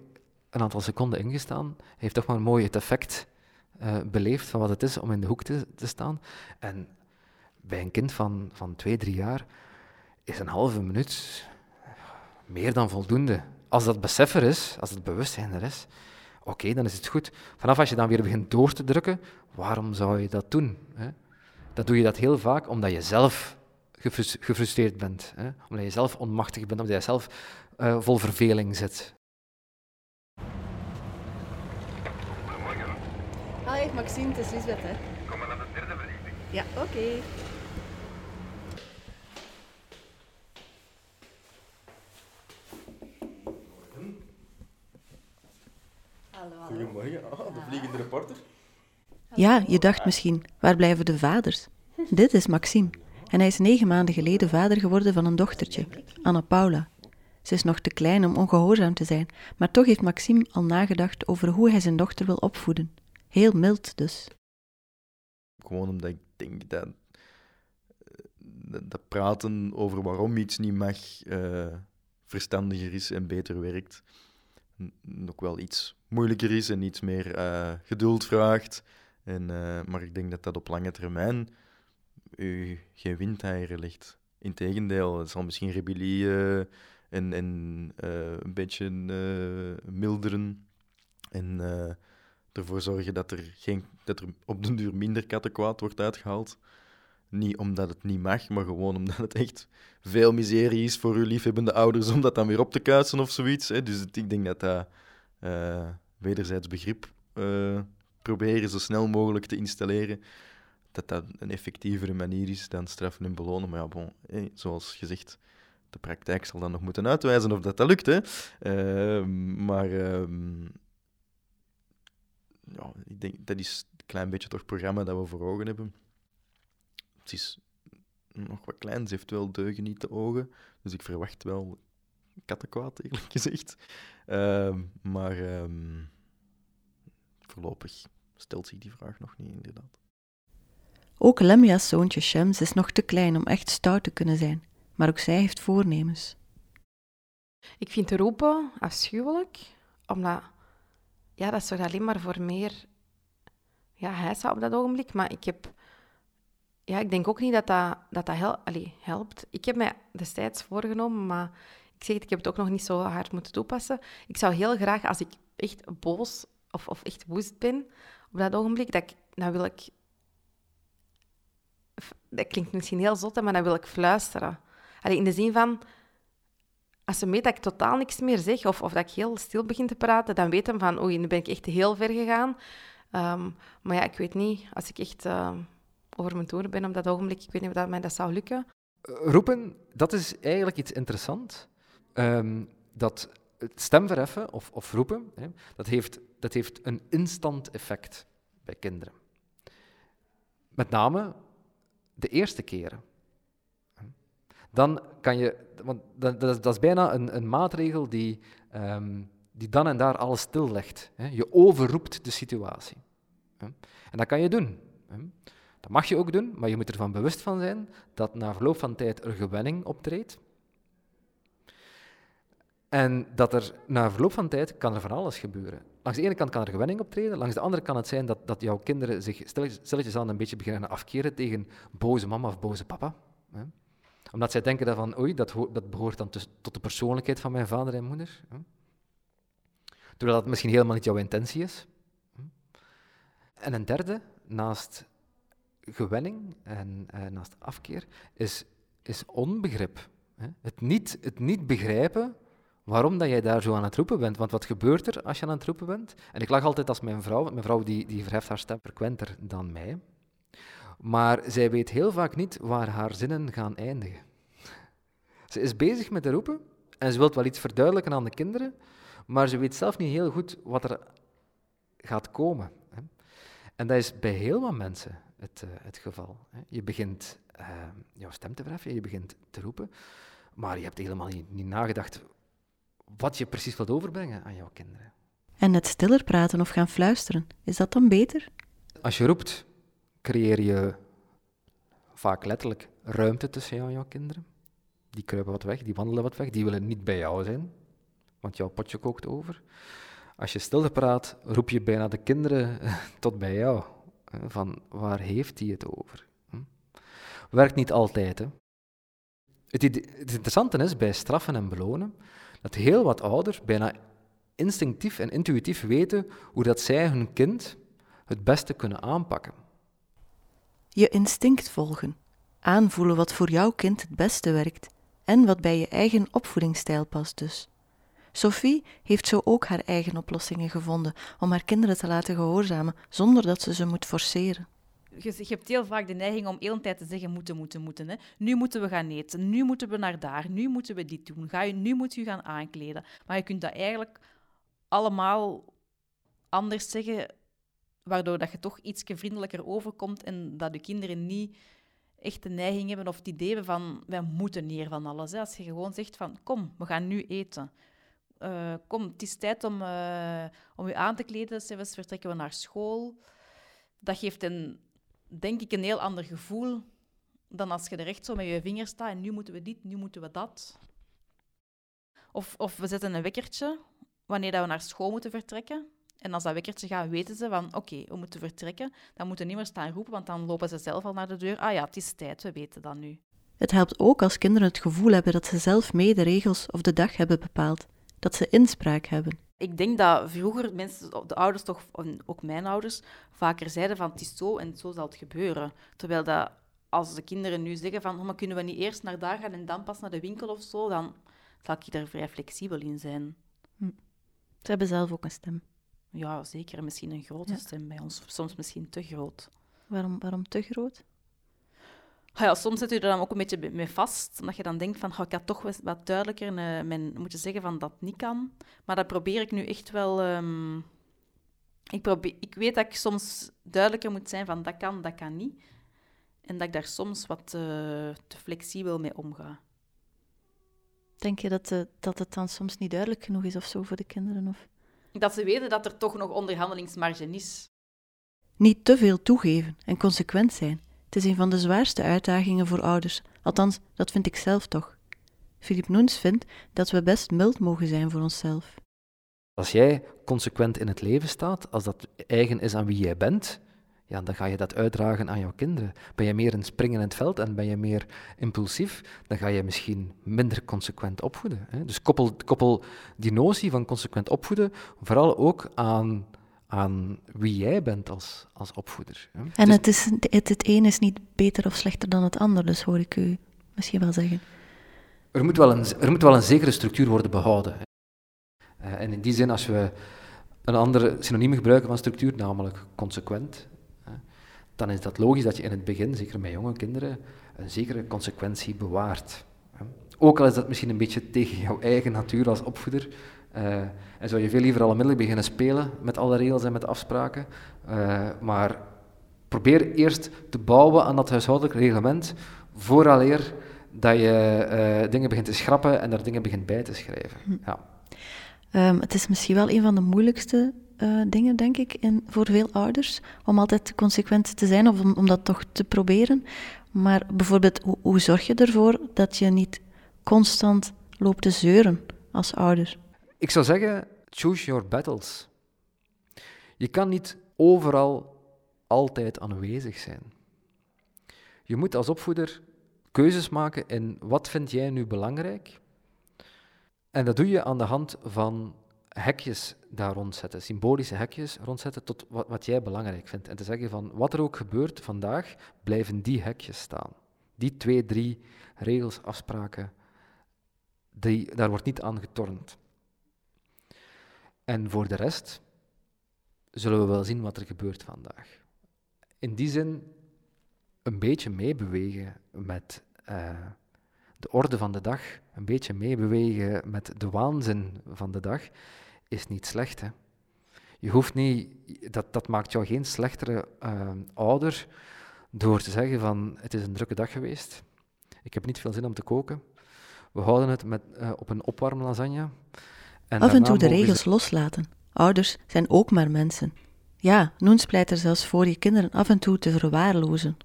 een aantal seconden ingestaan. Heeft toch maar mooi het effect uh, beleefd van wat het is om in de hoek te, staan. En bij een kind van, van twee, drie jaar is een halve minuut meer dan voldoende. Als dat besef er is, als het bewustzijn er is, oké, dan is het goed. Vanaf als je dan weer begint door te drukken, waarom zou je dat doen? Hè? Dan doe je dat heel vaak omdat je zelf gefrustreerd bent, hè? omdat je zelf onmachtig bent, omdat je zelf uh, vol verveling zit. Maxime, het is Lisbeth, hè? Kom maar naar de derde verdieping. Ja, oké. Okay. Goedemorgen, oh, de vliegende reporter. Ja, je dacht misschien, waar blijven de vaders? Dit is Maxime. En hij is negen maanden geleden vader geworden van een dochtertje, Anna Paula. Ze is nog te klein om ongehoorzaam te zijn, maar toch heeft Maxime al nagedacht over hoe hij zijn dochter wil opvoeden. Heel mild dus. Gewoon omdat ik denk dat, dat praten over waarom iets niet mag uh, verstandiger is en beter werkt. Ook wel iets moeilijker is en iets meer uh, geduld vraagt. En, maar ik denk dat dat op lange termijn u geen windeieren ligt. Integendeel, het zal misschien rebellie en een beetje milderen. En ervoor zorgen dat er, geen, dat er op den duur minder kattenkwaad wordt uitgehaald. Niet omdat het niet mag, maar gewoon omdat het echt veel miserie is voor uw liefhebbende ouders om dat dan weer op te kuisen of zoiets. Hè. Dus ik denk dat dat uh, wederzijds begrip uh, proberen zo snel mogelijk te installeren, dat dat een effectievere manier is dan straffen en belonen. Maar ja, bon, zoals gezegd, de praktijk zal dan nog moeten uitwijzen of dat, dat lukt. Hè. Uh, maar ehm, ja, ik denk dat is een klein beetje toch het programma dat we voor ogen hebben. Het is nog wat klein, ze heeft wel deugen niet de ogen, dus ik verwacht wel kattenkwaad, eerlijk gezegd. Uh, maar um, voorlopig stelt zich die vraag nog niet, inderdaad. Ook Lemja's zoontje Shems is nog te klein om echt stout te kunnen zijn, maar ook zij heeft voornemens. Ik vind roepen afschuwelijk, omdat... Ja, dat zorgt alleen maar voor meer... Ja, hijsa op dat ogenblik, maar ik heb... Ja, ik denk ook niet dat dat, dat, dat hel, allee, helpt. Ik heb mij destijds voorgenomen, maar ik zeg het, ik heb het ook nog niet zo hard moeten toepassen. Ik zou heel graag, als ik echt boos of, of echt woest ben op dat ogenblik, dat ik, wil ik... Dat klinkt misschien heel zot, maar dan wil ik fluisteren. Allee, in de zin van, als ze weet dat ik totaal niks meer zeg of, of dat ik heel stil begin te praten, dan weten van, oei, nu ben ik echt heel ver gegaan. Ehm, maar ja, ik weet niet, als ik echt uh, over mijn toeren ben op dat ogenblik, ik weet niet of dat mij dat zou lukken. Roepen, dat is eigenlijk iets interessants. Um, dat het stemverheffen of, of roepen, hè, dat, heeft, dat heeft een instant effect bij kinderen. Met name de eerste keren. Dan kan je, want dat, dat, is, bijna een, een maatregel die, um, die dan en daar alles stillegt. Hè. Je overroept de situatie. Hè. En dat kan je doen. Hè. Dat mag je ook doen, maar je moet ervan bewust van zijn dat na verloop van tijd er gewenning optreedt. En dat er na verloop van tijd kan er van alles gebeuren. Langs de ene kant kan er gewenning optreden, langs de andere kan het zijn dat, dat jouw kinderen zich stilletjes aan een beetje beginnen afkeren tegen boze mama of boze papa. Hè. Omdat zij denken dat van, oei, dat, dat behoort dan tot de persoonlijkheid van mijn vader en moeder. Hè. Terwijl dat misschien helemaal niet jouw intentie is. En een derde, naast gewenning en eh, naast afkeer, is, is onbegrip. Hè. Het, niet, het niet begrijpen waarom dat jij daar zo aan het roepen bent. Want wat gebeurt er als je aan het roepen bent? En ik lach altijd als mijn vrouw, mijn vrouw die, die verheft haar stem frequenter dan mij. Maar zij weet heel vaak niet waar haar zinnen gaan eindigen. Ze is bezig met te roepen en ze wil wel iets verduidelijken aan de kinderen, maar ze weet zelf niet heel goed wat er gaat komen. En dat is bij heel wat mensen het, uh, het geval. Je begint uh, jouw stem te verheffen, je begint te roepen, maar je hebt helemaal niet, niet nagedacht wat je precies wilt overbrengen aan jouw kinderen. En het stiller praten of gaan fluisteren, is dat dan beter? Als je roept, creëer je vaak letterlijk ruimte tussen jou en jouw kinderen. Die kruipen wat weg, die wandelen wat weg, die willen niet bij jou zijn, want jouw potje kookt over. Als je stiller praat, roep je bijna de kinderen tot bij jou. Van waar heeft hij het over? Werkt niet altijd. Hè? Het, het interessante is bij straffen en belonen dat heel wat ouders bijna instinctief en intuïtief weten hoe dat zij hun kind het beste kunnen aanpakken. Je instinct volgen, aanvoelen wat voor jouw kind het beste werkt en wat bij je eigen opvoedingsstijl past dus. Sophie heeft zo ook haar eigen oplossingen gevonden om haar kinderen te laten gehoorzamen zonder dat ze ze moet forceren je, je, hebt heel vaak de neiging om heel de tijd te zeggen moeten, moeten, moeten. Hè. Nu moeten we gaan eten, nu moeten we naar daar, nu moeten we dit doen, Ga je, nu moet je gaan aankleden. Maar je kunt dat eigenlijk allemaal anders zeggen, waardoor dat je toch iets vriendelijker overkomt en dat de kinderen niet echt de neiging hebben of het idee hebben van wij moeten hier van alles. Hè. Als je gewoon zegt van kom, we gaan nu eten. Uh, kom, het is tijd om, uh, om je aan te kleden, zelfs vertrekken we naar school. Dat geeft een denk ik, een heel ander gevoel dan als je er echt zo met je vingers staat en nu moeten we dit, nu moeten we dat. Of, of we zetten een wekkertje wanneer dat we naar school moeten vertrekken. En als dat wekkertje gaat, weten ze van oké, we moeten vertrekken. Dan moeten we niet meer staan roepen, want dan lopen ze zelf al naar de deur. Ah ja, het is tijd, we weten dat nu. Het helpt ook als kinderen het gevoel hebben dat ze zelf mee de regels of de dag hebben bepaald. Dat ze inspraak hebben. Ik denk dat vroeger mensen, de ouders toch, ook mijn ouders, vaker zeiden van het is zo en zo zal het gebeuren. Terwijl dat als de kinderen nu zeggen van oh, maar kunnen we niet eerst naar daar gaan en dan pas naar de winkel of zo, dan zal ik er vrij flexibel in zijn. Hm. Ze hebben zelf ook een stem. Ja, zeker. Misschien een grote stem bij ons. Soms misschien te groot. Waarom, waarom te groot? Ah ja, soms zit je er dan ook een beetje mee vast, omdat je dan denkt van, ik had toch wat duidelijker uh, mijn, moeten zeggen van dat niet kan. Maar dat probeer ik nu echt wel... Um, ik, probeer, ik weet dat ik soms duidelijker moet zijn van dat kan, dat kan niet. En dat ik daar soms wat te flexibel mee omga. Denk je dat, eh, dat het dan soms niet duidelijk genoeg is of zo voor de kinderen? Of? Dat ze weten dat er toch nog onderhandelingsmarge is. Niet te veel toegeven en consequent zijn. Het is een van de zwaarste uitdagingen voor ouders, althans, dat vind ik zelf toch. Philip Noens vindt dat we best mild mogen zijn voor onszelf. Als jij consequent in het leven staat, als dat eigen is aan wie jij bent, ja, dan ga je dat uitdragen aan jouw kinderen. Ben je meer een springen in het veld en ben je meer impulsief, dan ga je misschien minder consequent opvoeden. Hè? Dus koppel, koppel die notie van consequent opvoeden vooral ook aan, aan wie jij bent als, als opvoeder. Hè? En Dus- het, is, het, het een is niet beter of slechter dan het ander, dus hoor ik u misschien wel zeggen. Er moet wel een, er moet wel een zekere structuur worden behouden. hè. Eh, en in die zin, als we een andere synoniem gebruiken van structuur, namelijk consequent, dan is dat logisch dat je in het begin, zeker met jonge kinderen, een zekere consequentie bewaart. Ook al is dat misschien een beetje tegen jouw eigen natuur als opvoeder. eh, en zou je veel liever al onmiddellijk beginnen spelen met alle regels en met afspraken. eh, maar probeer eerst te bouwen aan dat huishoudelijk reglement, vooraleer dat je eh, dingen begint te schrappen en daar dingen begint bij te schrijven. Ja. Ehm, het is misschien wel een van de moeilijkste eh, dingen, denk ik, in, voor veel ouders, om altijd consequent te zijn of om, om dat toch te proberen. Maar bijvoorbeeld, hoe, hoe zorg je ervoor dat je niet constant loopt te zeuren als ouder? Ik zou zeggen, choose your battles. Je kan niet overal altijd aanwezig zijn. Je moet als opvoeder keuzes maken in wat vind jij nu belangrijk. En dat doe je aan de hand van hekjes daar rondzetten, symbolische hekjes rondzetten tot wat, wat jij belangrijk vindt. En te zeggen van wat er ook gebeurt vandaag, blijven die hekjes staan. Die twee, drie regels, afspraken, die, daar wordt niet aan getornd. En voor de rest zullen we wel zien wat er gebeurt vandaag. In die zin een beetje meebewegen met eh, de orde van de dag, een beetje meebewegen met de waanzin van de dag, is niet slecht. Hè? Je hoeft niet, dat, dat maakt jou geen slechtere eh, ouder door te zeggen van het is een drukke dag geweest, ik heb niet veel zin om te koken, we houden het met, eh, op een opwarmlasagne. En Af en toe de ze- regels loslaten. Ouders zijn ook maar mensen. Ja, Noens pleit er zelfs voor je kinderen af en toe te verwaarlozen.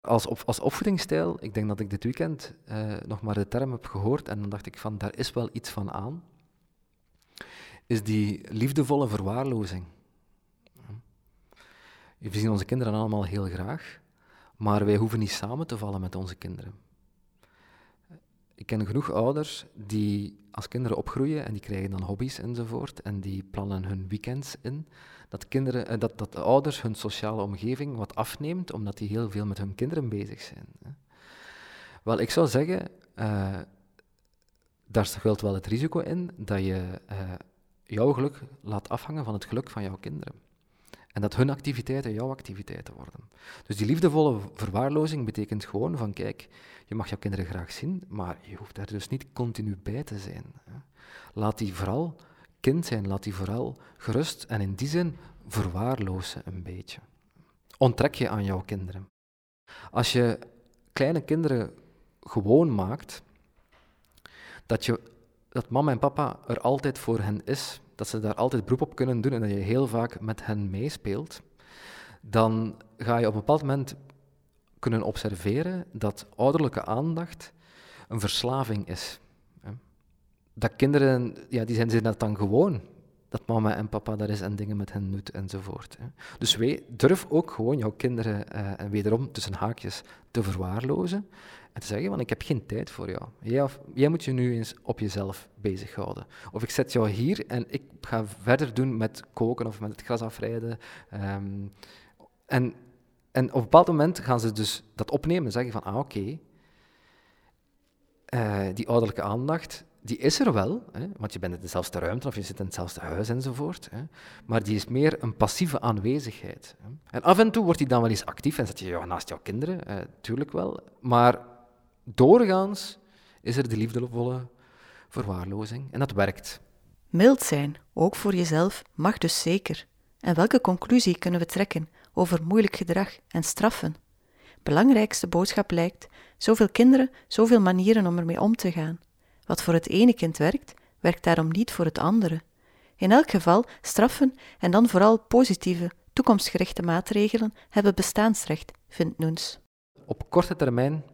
Als, op, als opvoedingsstijl, ik denk dat ik dit weekend eh, nog maar de term heb gehoord en dan dacht ik van, daar is wel iets van aan, is die liefdevolle verwaarlozing. We zien onze kinderen allemaal heel graag, maar wij hoeven niet samen te vallen met onze kinderen. Ik ken genoeg ouders die als kinderen opgroeien en die krijgen dan hobby's enzovoort en die plannen hun weekends in, dat, kinderen, eh, dat, dat de ouders hun sociale omgeving wat afneemt, omdat die heel veel met hun kinderen bezig zijn. Wel, ik zou zeggen, eh, daar schuilt wel het risico in dat je eh, jouw geluk laat afhangen van het geluk van jouw kinderen. En dat hun activiteiten jouw activiteiten worden. Dus die liefdevolle verwaarlozing betekent gewoon van, kijk, je mag jouw kinderen graag zien, maar je hoeft daar dus niet continu bij te zijn. Laat die vooral kind zijn, laat die vooral gerust en in die zin verwaarlozen een beetje. Onttrek je aan jouw kinderen. Als je kleine kinderen gewoon maakt dat, je, dat mama en papa er altijd voor hen is, dat ze daar altijd beroep op kunnen doen en dat je heel vaak met hen meespeelt, dan ga je op een bepaald moment kunnen observeren dat ouderlijke aandacht een verslaving is. Dat kinderen, ja, die zijn zich dat dan gewoon, dat mama en papa daar is en dingen met hen doet enzovoort. Dus wij, durf ook gewoon jouw kinderen, eh, en wederom tussen haakjes, te verwaarlozen en te zeggen, van ik heb geen tijd voor jou. Jij, of- jij moet je nu eens op jezelf bezighouden. Of ik zet jou hier en ik ga verder doen met koken of met het gras afrijden. ehm, en, en op een bepaald moment gaan ze dus dat opnemen en zeggen van, ah oké, eh, die ouderlijke aandacht, die is er wel, hè, want je bent in dezelfde ruimte of je zit in hetzelfde huis enzovoort, hè, maar die is meer een passieve aanwezigheid. Hè. En af en toe wordt die dan wel eens actief en zet je naast jouw kinderen, eh, tuurlijk wel, maar doorgaans is er de liefdevolle verwaarlozing en dat werkt. Mild zijn, ook voor jezelf, mag dus zeker. En welke conclusie kunnen we trekken over moeilijk gedrag en straffen? Belangrijkste boodschap lijkt: zoveel kinderen, zoveel manieren om ermee om te gaan. Wat voor het ene kind werkt, werkt daarom niet voor het andere. In elk geval, straffen en dan vooral positieve, toekomstgerichte maatregelen hebben bestaansrecht, vindt Noens. Op korte termijn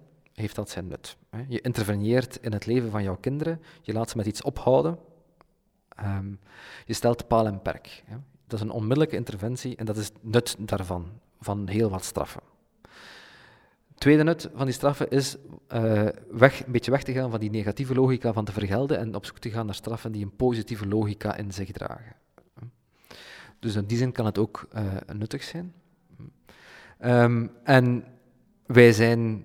heeft dat zijn nut. Je interveneert in het leven van jouw kinderen, je laat ze met iets ophouden, Ehm, je stelt paal en perk. Dat is een onmiddellijke interventie en dat is het nut daarvan, van heel wat straffen. Tweede nut van die straffen is eh, weg, een beetje weg te gaan van die negatieve logica van te vergelden en op zoek te gaan naar straffen die een positieve logica in zich dragen. Dus in die zin kan het ook uh, nuttig zijn. Ehm, en wij zijn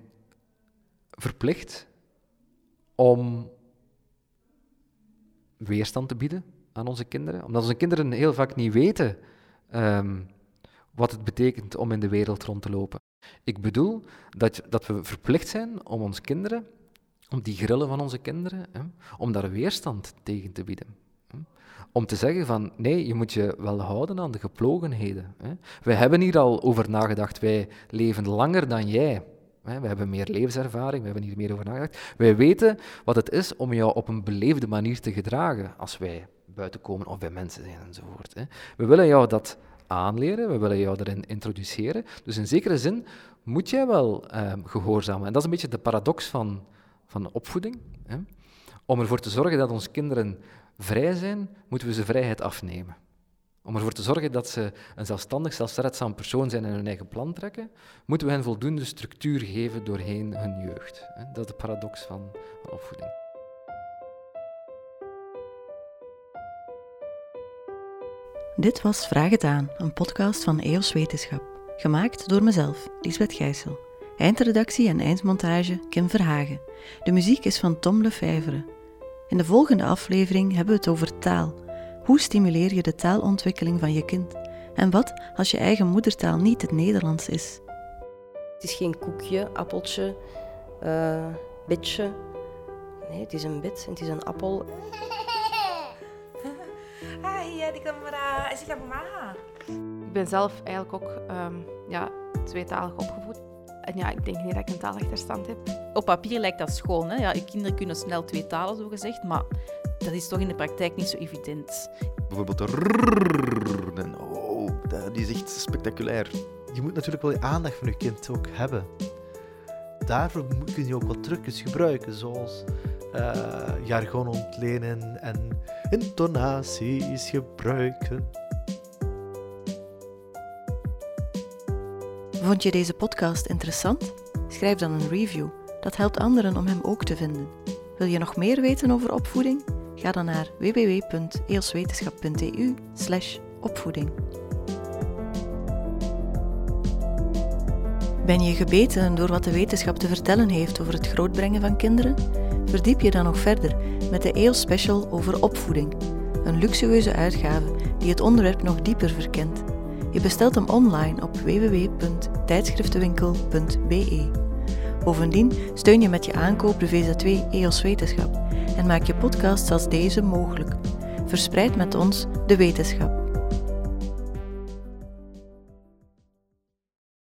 verplicht om weerstand te bieden aan onze kinderen. Omdat onze kinderen heel vaak niet weten um, wat het betekent om in de wereld rond te lopen. Ik bedoel dat, dat we verplicht zijn om onze kinderen, om die grillen van onze kinderen, hè, om daar weerstand tegen te bieden. Om te zeggen van, nee, je moet je wel houden aan de geplogenheden. Hè. Wij hebben hier al over nagedacht, wij leven langer dan jij. We hebben meer levenservaring, we hebben hier meer over nagedacht. Wij weten wat het is om jou op een beleefde manier te gedragen als wij buiten komen of bij mensen zijn enzovoort. We willen jou dat aanleren, we willen jou erin introduceren. Dus in zekere zin moet jij wel ehm, gehoorzamen. En dat is een beetje de paradox van, van opvoeding. Om ervoor te zorgen dat onze kinderen vrij zijn, moeten we ze vrijheid afnemen. Om ervoor te zorgen dat ze een zelfstandig, zelfredzaam persoon zijn en hun eigen plan trekken, moeten we hen voldoende structuur geven doorheen hun jeugd. Dat is de paradox van, opvoeding. Dit was Vraag het aan, een podcast van EOS Wetenschap. Gemaakt door mezelf, Lisbeth Gijssel. Eindredactie en eindmontage Kim Verhagen. De muziek is van Tom Lefevre. In de volgende aflevering hebben we het over taal hoe stimuleer je de taalontwikkeling van je kind? En wat als je eigen moedertaal niet het Nederlands is? Het is geen koekje, appeltje, uh, bitje. Nee, het is een bit en het is een appel. Hi, die camera. Is het mama? Ik ben zelf eigenlijk ook um, ja, tweetalig opgevoed. En ja, ik denk niet dat ik een taalachterstand heb. Op papier lijkt dat schoon. Hè? Ja, kinderen kunnen snel twee talen, zo gezegd. Maar dat is toch in de praktijk niet zo evident. Bijvoorbeeld de rrrr, en oh, die is echt spectaculair. Je moet natuurlijk wel je aandacht van je kind ook hebben. Daarvoor kun je ook wat trucjes gebruiken, zoals uh, jargon ontlenen en intonaties gebruiken. Vond je deze podcast interessant? Schrijf dan een review. Dat helpt anderen om hem ook te vinden. Wil je nog meer weten over opvoeding? Ga dan naar www.eelswetenschap.eu opvoeding. Ben je gebeten door wat de wetenschap te vertellen heeft over het grootbrengen van kinderen? Verdiep je dan nog verder met de EOS Special over opvoeding, een luxueuze uitgave die het onderwerp nog dieper verkent. Je bestelt hem online op www.tijdschriftenwinkel.be. Bovendien steun je met je aankoop de VZ2 EOS Wetenschap en maak je podcasts als deze mogelijk. Verspreid met ons de wetenschap.